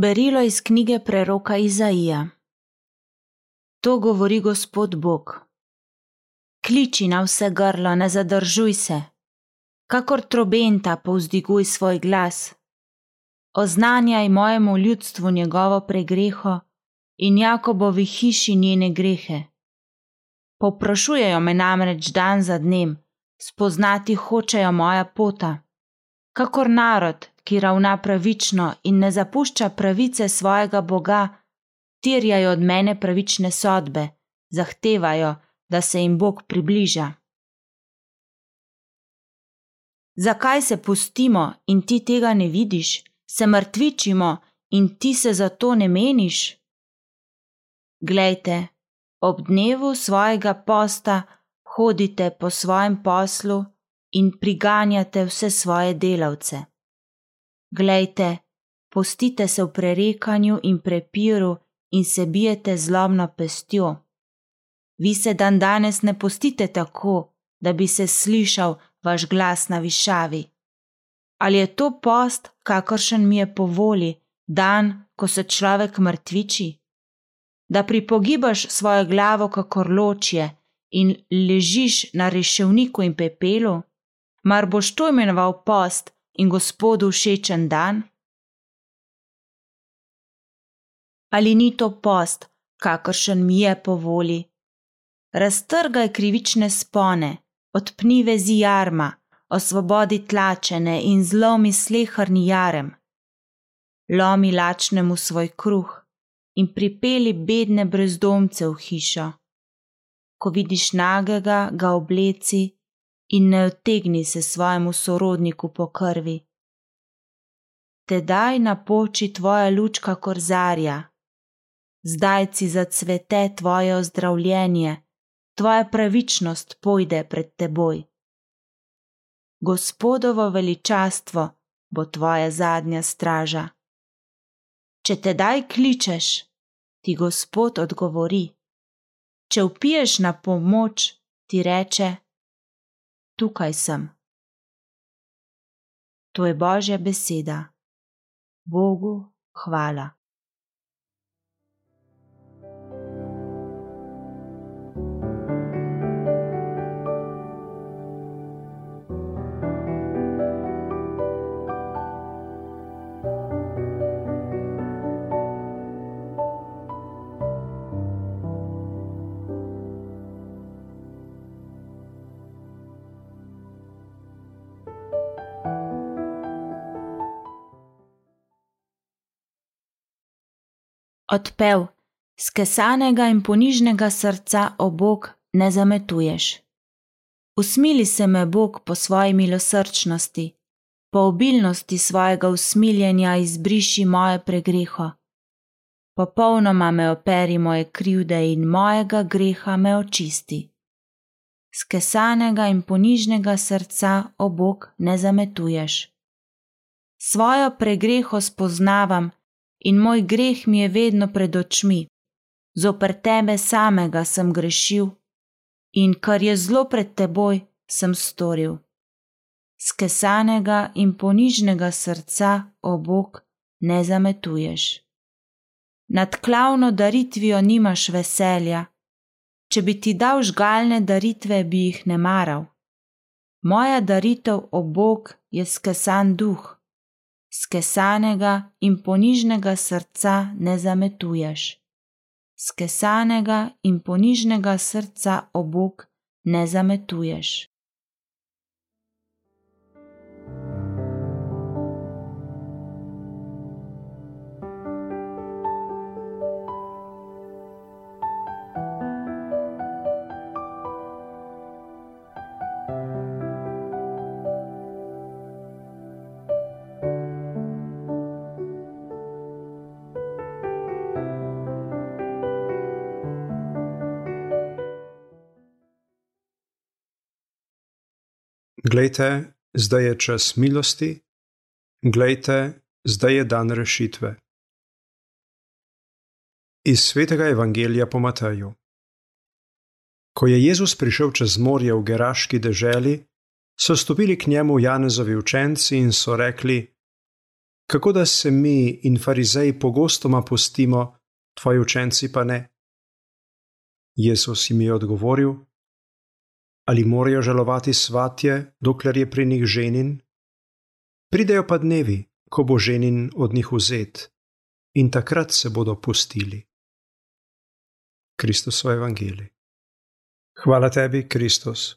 Berilo iz knjige preroka Izaija. To govori Gospod Bog. Kliči na vse grlo, ne zadržuj se, kakor trobenta povzdiguj svoj glas. Oznanjaj mojemu ljudstvu njegovo pregreho in Jakobovi hiši njene grehe. Poprašujejo me namreč dan za dnem, spoznati hočejo moja pota, kakor narod, ki ravna pravično in ne zapušča pravice svojega Boga, terjajo od mene pravične sodbe, zahtevajo, da se jim Bog približa. Zakaj se pustimo in ti tega ne vidiš, se mrtvičimo in ti se za to ne meniš? Glejte, ob dnevu svojega posta hodite po svojem poslu in priganjate vse svoje delavce. Glejte, postite se v prerekanju in prepiru in se bijete zlomno pestjo. Vi se dan danes ne postite tako, da bi se slišal vaš glas na višavi. Ali je to post, kakršen mi je po volji, dan, ko se človek mrtviči? Da pripogibaš svojo glavo, kakor ločje, in ležiš na reševniku in pepelu? Mar boš to imenoval post in gospodu všečen dan? Ali ni to post, kakršen mi je po volji? Raztrgaj krivične spone, odpni vezi jarma, osvobodi tlačene in zlomi slehrni jarem. Lomi lačnemu svoj kruh in pripeli bedne brezdomce v hišo. Ko vidiš nagega, ga obleci in ne odtegni se svojemu sorodniku po krvi. Tedaj napoči tvoja lučka korzarja, zdajci zacvete tvoje ozdravljenje, tvoja pravičnost pojde pred teboj. Gospodovo veličastvo bo tvoja zadnja straža. Če tedaj kličeš, ti Gospod odgovori. Če upiješ na pomoč, ti reče: Tukaj sem. To je Božja beseda. Bogu hvala. Odpev, skesanega in ponižnega srca, o Bog, ne zametuješ. Usmili se me, Bog, po svoji milosrčnosti, po obilnosti svojega usmiljenja izbriši moje pregreho. Popolnoma me operi moje krivde in mojega greha me očisti. Skesanega in ponižnega srca, o Bog, ne zametuješ. Svojo pregreho spoznavam, in moj greh mi je vedno pred očmi. Zoper tebe samega sem grešil in kar je zlo pred teboj, sem storil. Skesanega in ponižnega srca, o Bog, ne zametuješ. Nad klavno daritvijo nimaš veselja, če bi ti dal žgalne daritve, bi jih ne maral. Moja daritev, o Bog, je skesan duh skesanega in ponižnega srca ne zametuješ. Skesanega in ponižnega srca obok ne zametuješ. Glejte, zdaj je čas milosti, glejte, zdaj je dan rešitve. Iz svetega evangelija po Mateju. Ko je Jezus prišel čez morje v Geraški deželi, so stopili k njemu Janezovi učenci in so rekli: kako da se mi in farizeji pogostoma postimo, tvoji učenci pa ne? Jezus jim je odgovoril: Ali morajo žalovati svatje, dokler je pri njih ženin? Pridejo pa dnevi, ko bo ženin od njih vzet, in takrat se bodo postili. Kristus v Evangeliji. Hvala tebi, Kristus,